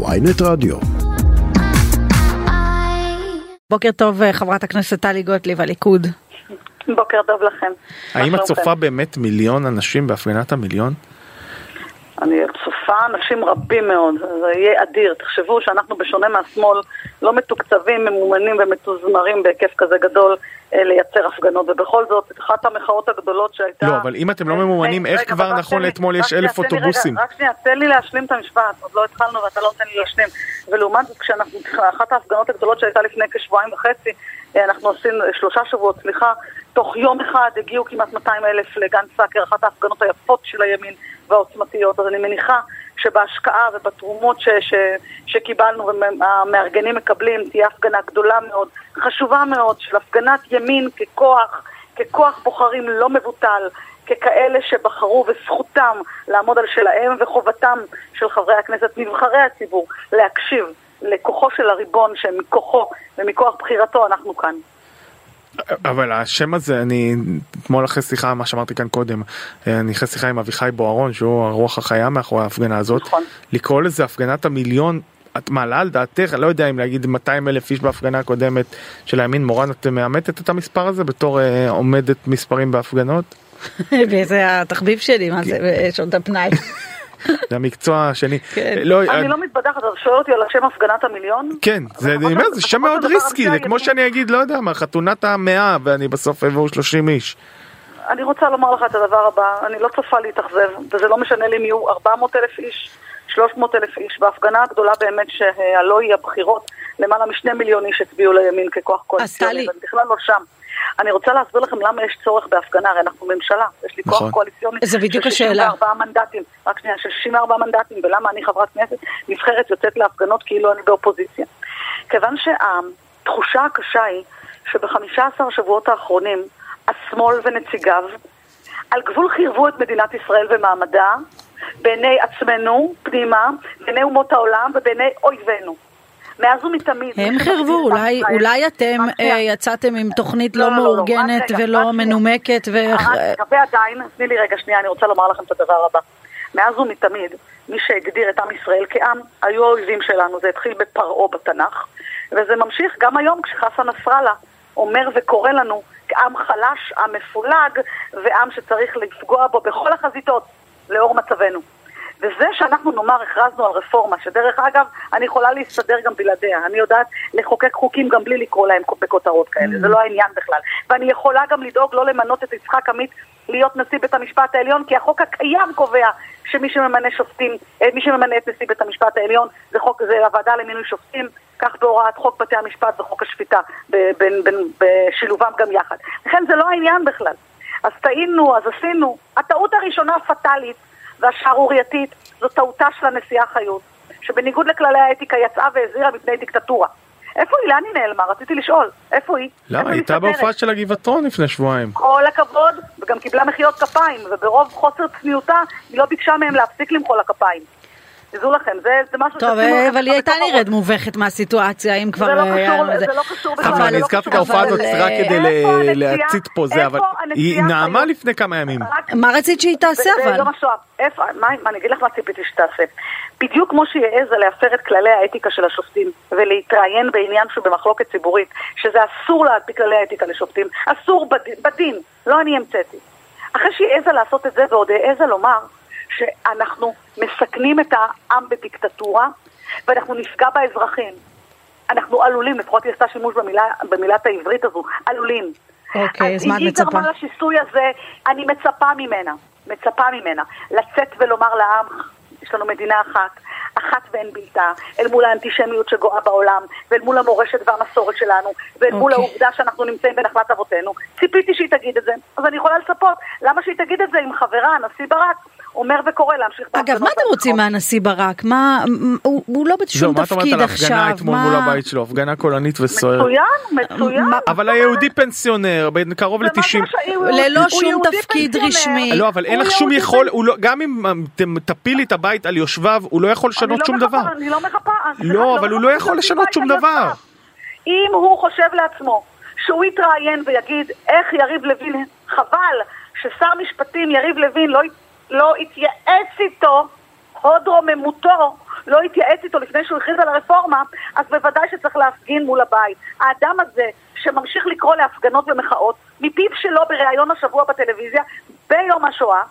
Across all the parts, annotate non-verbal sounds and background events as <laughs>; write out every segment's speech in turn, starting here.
ויינט רדיו. בוקר טוב אה, חברת הכנסת טלי גוטליב הליכוד. בוקר טוב לכם. האם את צופה באמת מיליון אנשים בהפגנת המיליון? אני צופה אנשים רבים מאוד, זה יהיה אדיר. תחשבו שאנחנו בשונה מהשמאל לא מתוקצבים, ממומנים ומתוזמרים בהיקף כזה גדול אה, לייצר הפגנות, ובכל זאת, אחת המחאות הגדולות שהייתה... לא, אבל אם אתם לא ממומנים, איך כבר נכון לאתמול יש אלף אוטובוסים? רק שנייה, תן לי להשלים את המשפט, עוד לא התחלנו ואתה לא נותן לי להשלים. ולעומת זאת, כשאנחנו, אחת ההפגנות הגדולות שהייתה לפני כשבועיים וחצי, אה, אנחנו עשינו, שלושה שבועות, סליחה, תוך יום אחד הגיעו כמעט 200 אלף לגן סאקר, אחת ההפגנות היפות של הימין והעוצמתיות, אז אני מניחה שבהשקעה ובתרומות ש, ש, שקיבלנו והמארגנים מקבלים תהיה הפגנה גדולה מאוד, חשובה מאוד, של הפגנת ימין ככוח, ככוח בוחרים לא מבוטל, ככאלה שבחרו וזכותם לעמוד על שלהם וחובתם של חברי הכנסת, נבחרי הציבור, להקשיב לכוחו של הריבון שמכוחו ומכוח בחירתו אנחנו כאן. אבל השם הזה, אני אתמול אחרי שיחה, מה שאמרתי כאן קודם, אני אחרי שיחה עם אביחי בוארון, שהוא הרוח החיה מאחורי ההפגנה הזאת, נכון. לקרוא לזה הפגנת המיליון, את מעלה על דעתך, אני לא יודע אם להגיד 200 אלף איש בהפגנה הקודמת של הימין מורן, את מאמתת את המספר הזה בתור אה, עומדת מספרים בהפגנות? <laughs> וזה התחביב שלי, מה זה, בשעות הפנאי. <laughs> זה המקצוע השני. כן. לא, אני לא מתבדחת, אתה שואל אותי על השם הפגנת המיליון? כן, זה, אני אומר, זה שם מאוד ריסקי, זה כמו שאני אגיד, לא יודע מה, חתונת המאה, ואני בסוף אבואו 30 איש. אני רוצה לומר לך את הדבר הבא, אני לא צופה להתאכזב, וזה לא משנה לי אם יהיו 400 אלף איש, 300 אלף איש. בהפגנה הגדולה באמת שהלא היא הבחירות, למעלה משני מיליון איש הצביעו לימין ככוח קואליציוני, ואני בכלל לא שם. אני רוצה להסביר לכם למה יש צורך בהפגנה, הרי אנחנו ממשלה, יש לי כוח נכון. קואליציוני זה בדיוק של השאלה. 64 מנדטים, רק שנייה, של 64 מנדטים, ולמה אני חברת כנסת נבחרת יוצאת להפגנות כאילו אני באופוזיציה. כיוון שהתחושה הקשה היא שבחמישה עשר השבועות האחרונים, השמאל ונציגיו על גבול חירבו את מדינת ישראל ומעמדה בעיני עצמנו, פנימה, בעיני אומות העולם ובעיני אויבינו. מאז ומתמיד. הם את אולי, אולי אתם רק. אה, יצאתם עם תוכנית לא, לא לא, לא, לא, מאורגנת רק רגע, רק ולא שנייה. מנומקת, ו... רק רגע, ועדיין, תני לי רגע שנייה, אני רוצה לומר לכם את הדבר הבא. מאז ומתמיד, מי שהגדיר את עם ישראל כעם, היו האויבים שלנו. זה התחיל בפרעה בתנ"ך, וזה ממשיך גם היום כשחסן נסראללה אומר וקורא לנו כעם חלש, עם מפולג, ועם שצריך לפגוע בו בכל החזיתות, לאור מצבנו. וזה שאנחנו נאמר הכרזנו על רפורמה, שדרך אגב, אני יכולה להסתדר גם בלעדיה. אני יודעת לחוקק חוקים גם בלי לקרוא להם בכותרות כאלה, זה לא העניין בכלל. ואני יכולה גם לדאוג לא למנות את יצחק עמית להיות נשיא בית המשפט העליון, כי החוק הקיים קובע שמי שממנה שופטים, אה, מי שממנה את נשיא בית המשפט העליון זה, חוק, זה הוועדה למינוי שופטים, כך בהוראת חוק בתי המשפט וחוק השפיטה, בשילובם גם יחד. לכן זה לא העניין בכלל. אז טעינו, אז עשינו. הטעות הראשונה הפטאלית והשערורייתית זו טעותה של הנשיאה חיות, שבניגוד לכללי האתיקה יצאה והזהירה מפני דיקטטורה. איפה היא? לאן היא נעלמה? רציתי לשאול. איפה היא? למה? איפה היא הייתה? בהופעה של הגבעתרון לפני שבועיים. כל הכבוד, וגם קיבלה מחיאות כפיים, וברוב חוסר צניעותה היא לא ביקשה מהם להפסיק למחוא לה כפיים. תדעו לכם, זה, זה משהו טוב, לכם אבל היא הייתה נראית. מובכת מהסיטואציה, אם כבר... זה לא היה קשור, לזה. זה לא קשור בכלל. אבל זה אני לא הזכרתי את קשור. ההופעה הזאת רק אה, כדי? להצית פה זה, אבל היא נעמה? לפני כמה ימים. מה רצית שהיא תעשה אבל? ביום השואה. איפה, מה, אני אגיד לך מה ציפיתי שתעשה. בדיוק כמו שהיא העזה להפר את כללי האתיקה של השופטים ולהתראיין בעניין שהוא במחלוקת ציבורית, שזה אסור לה על פי כללי האתיקה לשופטים, אסור בדין לא אני המצאתי. אחרי שהיא העזה לעשות את זה ועוד העזה לומר שאנחנו מסכנים את העם בדיקטטורה ואנחנו נפגע באזרחים. אנחנו עלולים, לפחות היא עשתה שימוש במילה, במילת העברית הזו, עלולים. אוקיי, אז מה את היא מצפה? גרמה לשיסוי הזה, אני מצפה ממנה, מצפה ממנה, לצאת ולומר לעם, יש לנו מדינה אחת, אחת ואין בלתה, אל מול האנטישמיות שגואה בעולם, ואל מול המורשת והמסורת שלנו, ואל מול אוקיי. העובדה שאנחנו נמצאים בנחלת אבותינו. ציפיתי שהיא תגיד את זה, אז אני יכולה לצפות. למה שהיא תגיד את זה אם חברה, הנשיא ברק, אומר וקורא להמשיך אגב, בהפגנות מה אתם רוצים? מהנשיא ברק? מה, הוא הוא לא זהו, בשום מה את אומרת תפקיד על עכשיו, ההפגנה אתמול מול מה... הבית שלו? הפגנה קולנית וסוערת. מצוין, מצוין. מה- אבל היהודי פנסיונר, קרוב ומה ל-90... זה שהוא- ללא שום תפקיד. רשמי. לא, אבל אין לך שום יכול, פנ- הוא לא- גם אם תפילי את הבית על יושביו, הוא לא יכול לשנות לא שום דבר. אני לא מחפה. לא, אבל הוא לא יכול את לשנות שום דבר. אם הוא חושב לעצמו שהוא יתראיין ויגיד איך יריב לוין, חבל ששר משפטים יריב לוין לא, לא התייעץ איתו, הוד רוממותו, לא התייעץ איתו לפני שהוא הכריז על הרפורמה, אז בוודאי שצריך להפגין מול הבית. האדם הזה שממשיך לקרוא להפגנות ומחאות, מפיו שלו בריאיון השבוע בטלוויזיה, ביום השואה,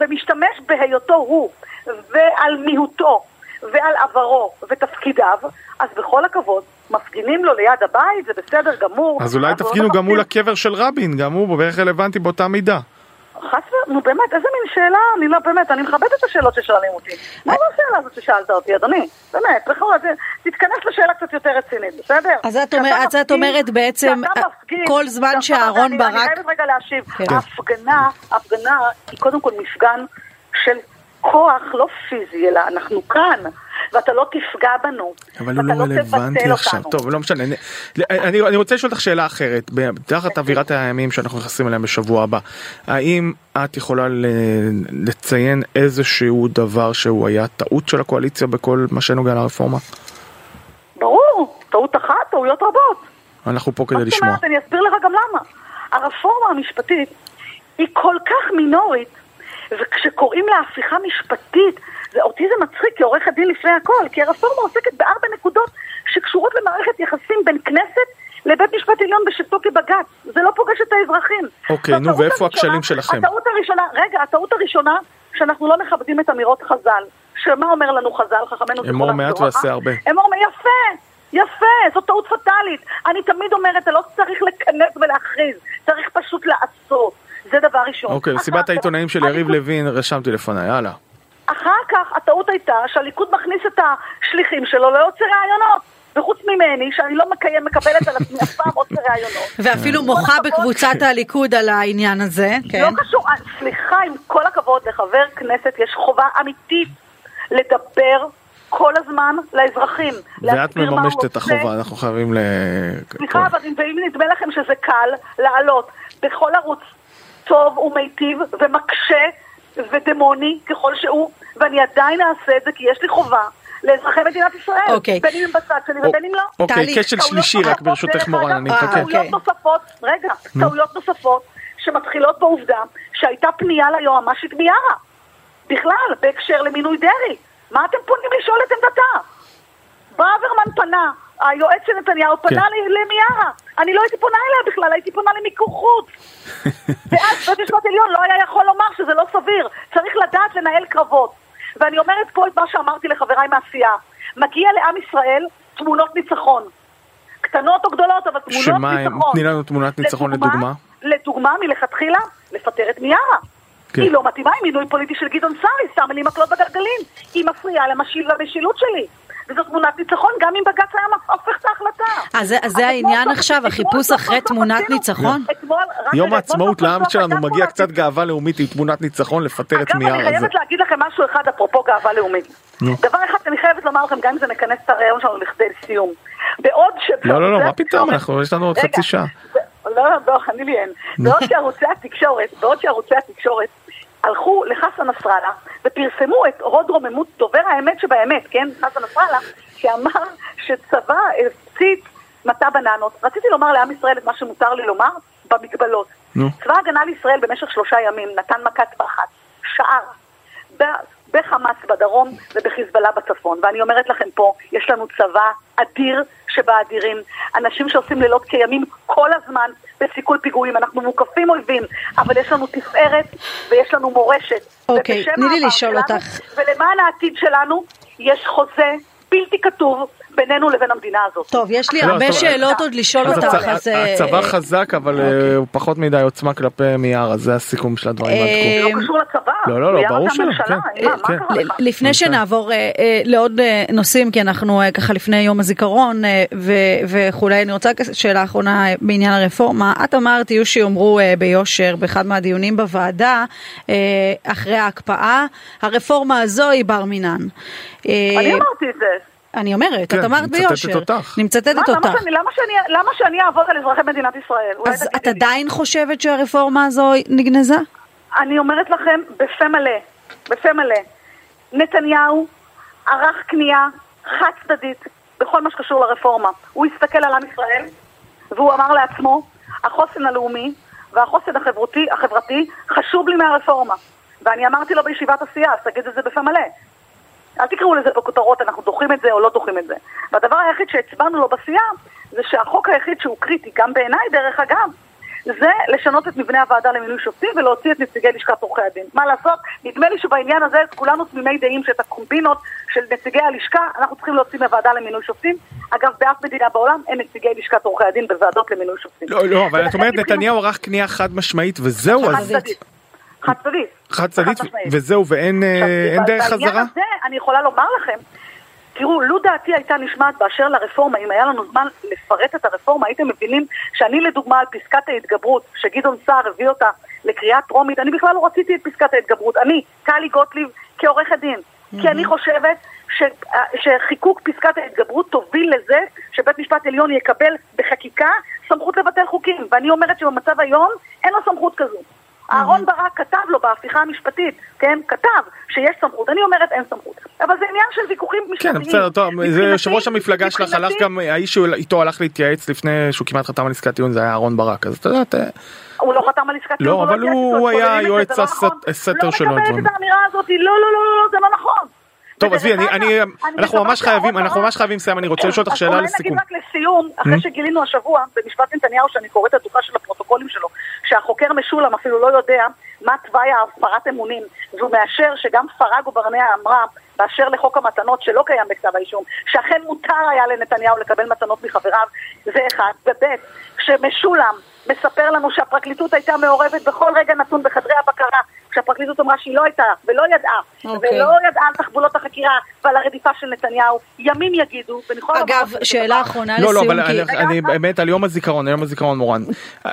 ומשתמש בהיותו הוא ועל מיהותו ועל עברו ותפקידיו, אז בכל הכבוד, מפגינים לו ליד הבית, זה בסדר גמור. אז אולי תפגינו גם מול הקבר של רבין, גם הוא בערך רלוונטי באותה מידה. חס ו... נו באמת, איזה מין שאלה? אני לא, באמת, אני מכבדת את השאלות ששואלים אותי. מה זו השאלה הזאת ששאלת אותי, אדוני? באמת, בכל זאת, תתכנס לשאלה קצת יותר רצינית, בסדר? אז את אומר- אז את אומרת בעצם, מפגין- כל זמן שאהרון ברק- אני חייבת רגע להשיב. כן. ההפגנה, ההפגנה היא קודם כל מפגן של כוח, לא פיזי, אלא אנחנו כאן. ואתה לא תפגע בנו. אבל הוא ואתה לא רלוונטי תבטל עכשיו. אותנו. טוב, לא משנה. אני- אני אני רוצה לשאול אותך שאלה אחרת. תחת אווירת הימים שאנחנו נכנסים אליהם בשבוע הבא, האם את יכולה לציין איזשהו דבר שהוא היה טעות של הקואליציה בכל מה שנוגע לרפורמה? ברור, טעות אחת, טעויות רבות. אנחנו פה כדי זאת לשמוע. אומרת? אני אסביר לך גם למה. הרפורמה המשפטית היא כל כך מינורית, וכשקוראים לה הפיכה משפטית, אותי זה מצחיק כעורכת דין לפני הכל, כי הרפורמה עוסקת בארבע נקודות שקשורות למערכת יחסים בין כנסת לבית משפט עליון בשבתו כבג"ץ. זה לא פוגש את האזרחים. אוקיי, נו, ואיפה הכשלים שלכם? הטעות הראשונה, רגע, הטעות הראשונה, שאנחנו לא מכבדים את אמירות חז"ל. שמה אומר לנו חז"ל, חכמינו אמור זיכרונם מעט? ועשה הרבה. אמור, יפה, יפה, זו טעות פטאלית. אני תמיד אומרת, אתה לא צריך לכנס ולהכריז, צריך פשוט לעשות. זה דבר ראשון. אוקיי, מסיבת העיתונאים של יריב לוין רשמתי לפניי, הלאה. אחר הטעות הייתה שהליכוד מכניס את השליחים שלו לעוצר ראיונות. וחוץ ממני, שאני לא מקיים, מקבלת על עצמי אף פעם עוצר ראיונות. <laughs> ואפילו מוחה בקבוצת הליכוד על העניין הזה, כן. לא קשור, אה, סליחה, עם כל הכבוד, לחבר כנסת יש חובה אמיתית לדבר כל הזמן לאזרחים. ואת מממשת את. החובה, אנחנו חייבים ל... סליחה, אבל אם- נדמה לכם שזה קל לעלות בכל ערוץ טוב ומיטיב ומקשה ודמוני ככל שהוא, ואני עדיין אעשה את זה כי יש לי חובה לאזרחי מדינת ישראל, אוקיי. בין אם הם בצד שלי ובין אם לא. אוקיי, כשל טעויות שלישי רק ברשותך מורן, אני אה, מחכה. טעויות אוקיי. נוספות, רגע, טעויות נוספות שמתחילות בעובדה שהייתה פנייה ליועמ"שית מיארה, בכלל, בהקשר למינוי דרעי. מה אתם פונים לשאול את עמדתה? ברוורמן פנה, היועץ של נתניהו פנה כן. למיארה. אני לא הייתי פונה אליה בכלל, הייתי פונה למיקור חוץ. <laughs> ואז בית משפט עליון לא היה יכול לומר שזה לא סביר. צריך לדעת לנהל קרבות. ואני אומרת פה את מה שאמרתי לחבריי מהסיעה. מגיע לעם ישראל תמונות ניצחון. קטנות או גדולות, אבל תמונות שמה? ניצחון. תני לנו תמונת ניצחון לדוגמה. לדוגמה, מלכתחילה, לפטר את מיארה. כן. היא לא מתאימה עם מינוי פוליטי של גדעון סער, היא שמה לי מקלות בגלגלים. היא מפריעה למשיל למשילות שלי. וזו תמונת ניצחון גם אם בג"ץ היה הופך את ההחלטה. אז זה- אז זה העניין עכשיו, החיפוש סוף אחרי תמונת ניצחון? יום העצמאות לעם שלנו מגיע קצת גאווה לאומית עם תמונת ניצחון לפטר את אגב, אני מיארה. זה- חייבת להגיד לכם משהו אחד אפרופו גאווה לאומית. דבר אחד שאני חייבת לומר לכם, גם אם זה מכנס את הרעיון שלנו לכדי סיום. בעוד ש... לא, לא, לא, מה פתאום, יש לנו עוד חצי שעה. לא, לא, אני לי אין. בעוד שערוצי התקשורת, בעוד שערוצי התקשורת הלכו לחסן נסראללה ופרסמו את הוד רוממות דובר האמת שבאמת, כן? חסן נסראללה, שאמר שצבא הפציץ מטע בננות. רציתי לומר לעם ישראל את מה שמותר לי לומר במגבלות. נו. צבא ההגנה לישראל במשך שלושה ימים נתן מכת פחד, שער, בחמאס בדרום ובחיזבאללה בצפון. ואני אומרת לכם פה, יש לנו צבא אדיר שבאדירים, אנשים שעושים לילות כימים כל הזמן בסיכול פיגועים. אנחנו מוקפים אויבים, אבל יש לנו תפארת ויש לנו מורשת. אוקיי, תני לי לשאול שלנו, אותך. ולמען העתיד שלנו, יש חוזה בלתי כתוב בינינו לבין המדינה הזאת. טוב, יש לי לא, הרבה שאלות עוד לשאול אותך, אז... אה, הצבא חזק, אבל אה, הוא פחות מדי עוצמה כלפי מיארה, זה הסיכום של הדברים עד כה. אה, לא קשור לצבא. לא, לא, לא, מיארה ברור זה שלא, הממשלה, כן, כן. קרה לך? לפני אוקיי. שנעבור אה, לעוד נושאים, כי אנחנו ככה לפני יום הזיכרון וכולי, אני רוצה שאלה אחרונה בעניין הרפורמה. את אמרת, יהיו שיאמרו ביושר באחד מהדיונים בוועדה, אחרי ההקפאה, הרפורמה הזו היא בר מינן. אני אמרתי את זה. אני אומרת, כן, את אמרת מצטטת ביושר. אותך. אני מצטטת אותך. שאני- למה שאני- למה שאני אעבוד על אזרחי מדינת ישראל? אז את לי. עדיין חושבת שהרפורמה הזו נגנזה? אני אומרת לכם בפה מלא, בפה מלא, נתניהו ערך קנייה חד צדדית בכל מה שקשור לרפורמה. הוא הסתכל על עם ישראל והוא אמר לעצמו, החוסן הלאומי והחוסן החברתי, החברתי חשוב לי מהרפורמה. ואני אמרתי לו בישיבת הסיעה, אז תגיד את זה בפה מלא. אל תקראו לזה בכותרות, אנחנו דוחים את זה או לא דוחים את זה. והדבר היחיד שהצבענו לו בסיעה, זה שהחוק היחיד שהוא קריטי, גם בעיניי דרך אגב, זה לשנות את מבנה הוועדה למינוי שופטים ולהוציא את נציגי לשכת עורכי הדין. מה לעשות? נדמה לי שבעניין הזה כולנו תמימי דעים שאת הקומבינות של נציגי הלשכה אנחנו צריכים להוציא מהוועדה למינוי שופטים. אגב, באף מדינה בעולם אין נציגי לשכת עורכי הדין בוועדות למינוי שופטים. לא, לא, אבל את אומרת נתניהו ערך כניעה חד משמעית וזהו, אז. חד צדדית. חד צדדית. וזהו ואין אה, דרך בעניין חזרה? הזה אני יכולה לומר לכם, תראו, לו דעתי הייתה נשמעת באשר לרפורמה, אם היה לנו זמן לפרט את הרפורמה, הייתם מבינים שאני לדוגמה על פסקת ההתגברות, שגדעון סער הביא אותה לקריאה טרומית, אני בכלל לא רציתי את פסקת ההתגברות. אני, טלי גוטליב, כעורכת דין. כי אני חושבת ש, שחיקוק פסקת ההתגברות תוביל לזה שבית משפט עליון יקבל בחקיקה סמכות לבטל חוקים. ואני אומרת שבמצב היום אין לו סמכות כזו. אהרון ברק כתב לו בהפיכה המשפטית, כן, כתב שיש סמכות, אני אומרת אין סמכות. אבל זה עניין של ויכוחים משפטיים. כן, בסדר, טוב, זה יושב ראש המפלגה שלך, הלך גם, האיש שאיתו הלך להתייעץ לפני שהוא כמעט חתם על עסקת טיעון זה היה אהרון ברק, אז אתה יודע, אתה- הוא לא חתם על עסקת לא, טיעון, אבל הוא- היה יועץ לא נכון. הסתר שלו, לא מקבלת דברים. את האמירה הזאת, לא, לא, לא, לא, זה לא נכון. טוב, עזבי, אני- אני- אנחנו ממש חייבים, אנחנו ממש חייבים לסיים, אני רוצה לשאול אותך אז שאלה אולי לסיכום. נגיד רק לסיום, אחרי שגילינו השבוע, במשפט נתניהו, שאני קוראת את הדוחה של הפרוטוקולים שלו, שהחוקר משולם אפילו לא יודע מה תוואי ההפרת אמונים, והוא מאשר שגם פרגו ברנע אמרה, באשר לחוק המתנות שלא קיים בכתב האישום, שאכן מותר היה לנתניהו לקבל מתנות מחבריו, זה אחד. וב' כשמשולם מספר לנו שהפרקליטות הייתה מעורבת בכל רגע נתון בחדרי הבקרה, כשהפרקליטות אמרה שהיא לא הייתה ולא ידעה, אוקיי. ולא ידעה על תחבולות החקירה ועל הרדיפה של נתניהו, ימים יגידו, ואני יכולה לומר אגב, שאלה אחרונה לא, לא, לסיום, אבל כי... אני- אני באמת על יום הזיכרון, יום הזיכרון מורן,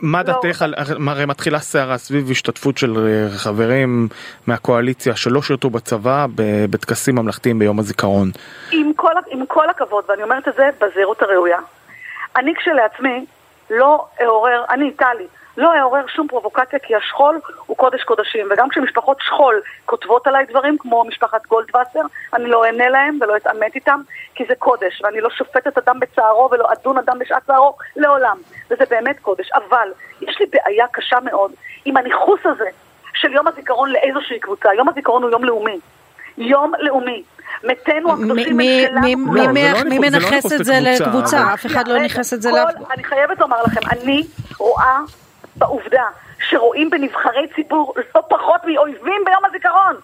מה לא. דעתך הרי מתחילה סערה סביב השתתפות של אה, חברים מהקואליציה שלא שירתו בצבא בטקסים ממלכתיים ביום הזיכרון. עם כל, עם כל הכבוד, ואני אומרת את זה בזהירות הראויה, אני כשלעצמי לא אעורר, אני, טלי, לא אעורר שום פרובוקציה כי השכול הוא קודש קודשים. וגם כשמשפחות שכול כותבות עליי דברים כמו משפחת גולדווסר אני לא אענה להם ולא אתעמת איתם כי זה קודש ואני לא שופטת אדם בצערו ולא אדון אדם בשעת צערו לעולם. וזה באמת קודש. אבל יש לי בעיה קשה מאוד עם הניכוס הזה של יום הזיכרון לאיזושהי קבוצה. יום הזיכרון הוא יום לאומי. יום לאומי. מתינו הקדושים הם שלנו מי- לא, לא לא מנכס את זה לקבוצה, אף אחד לא ניכס את זה לאף... אני חייבת לומר לכם, אני רואה בעובדה שרואים בנבחרי ציבור לא פחות מאויבים ביום הזיכרון.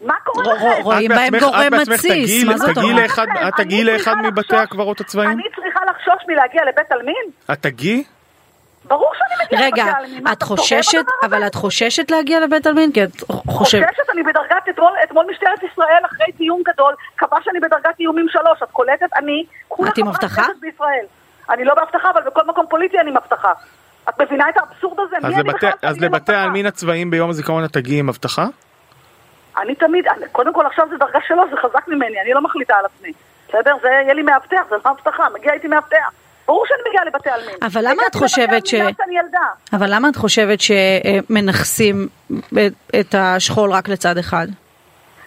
מה קורה לכם? רואים בהם גורם מתסיס, מה זאת אומרת? את תגיעי לאחד מבתי הקברות הצבאיים? אני צריכה לחשוש מלהגיע לבית עלמין? את תגיעי? ברור שאני מגיעה רגע, עלמין. מה, את חוששת? אבל את חוששת להגיע לבית עלמין? כי את חושבת... חוששת, אני בדרגת, אתמול, אתמול משטרת ישראל אחרי דיון גדול קבע שאני בדרגת איומים שלוש, את קולטת? אני את עם בישראל. אני לא באבטחה, אבל בכל מקום פוליטי אני עם אבטחה. את מבינה את האבסורד הזה? אז לבתי- אז לבתי אבטחה? העלמין הצבאיים ביום הזיכרון את תגיעי עם אבטחה? אני תמיד, אני- קודם כל עכשיו זה דרגה שלו, זה חזק ממני, אני לא מחליטה על עצמי. בסדר? זה יהיה לי מאבטח, זה לא הבטחה, מגיע איתי מאבטח. ברור שאני מגיעה לבתי עלמין. אבל למה את חושבת ש-. אבל למה את חושבת שמנכסים את השכול רק לצד אחד?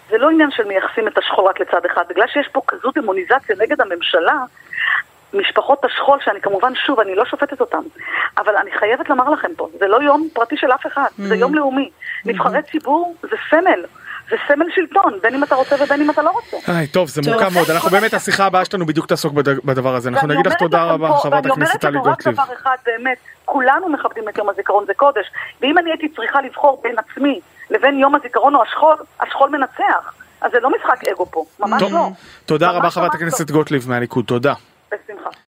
זה לא עניין של מייחסים את השכול רק לצד אחד, בגלל שיש פה כזו דמוניזציה נגד הממשלה, משפחות השכול, שאני כמובן, שוב, אני לא שופטת אותם, אבל אני חייבת לומר לכם פה, זה לא יום פרטי של אף אחד, זה יום לאומי. נבחרי ציבור זה סמל, זה סמל שלטון, בין אם אתה רוצה ובין אם אתה לא רוצה. איי, טוב, זה. מורכב מאוד, אנחנו באמת, השיחה הבאה שלנו בדיוק תעסוק בד- בדבר הזה, אנחנו ואני נגיד לך אומרת תודה רבה, חברת ואני הכנסת טלי אומרת לכם גוטליב. רק דבר אחד, באמת, כולנו מכבדים את יום הזיכרון, זה קודש. ואם אני הייתי צריכה לבחור בין עצמי לבין יום הזיכרון או השכול, השכול מנצח. אז זה לא משחק אגו פה, ממש לא. תודה רבה חברת לא. הכנסת גוטליב מהליכוד, תודה. בשמחה.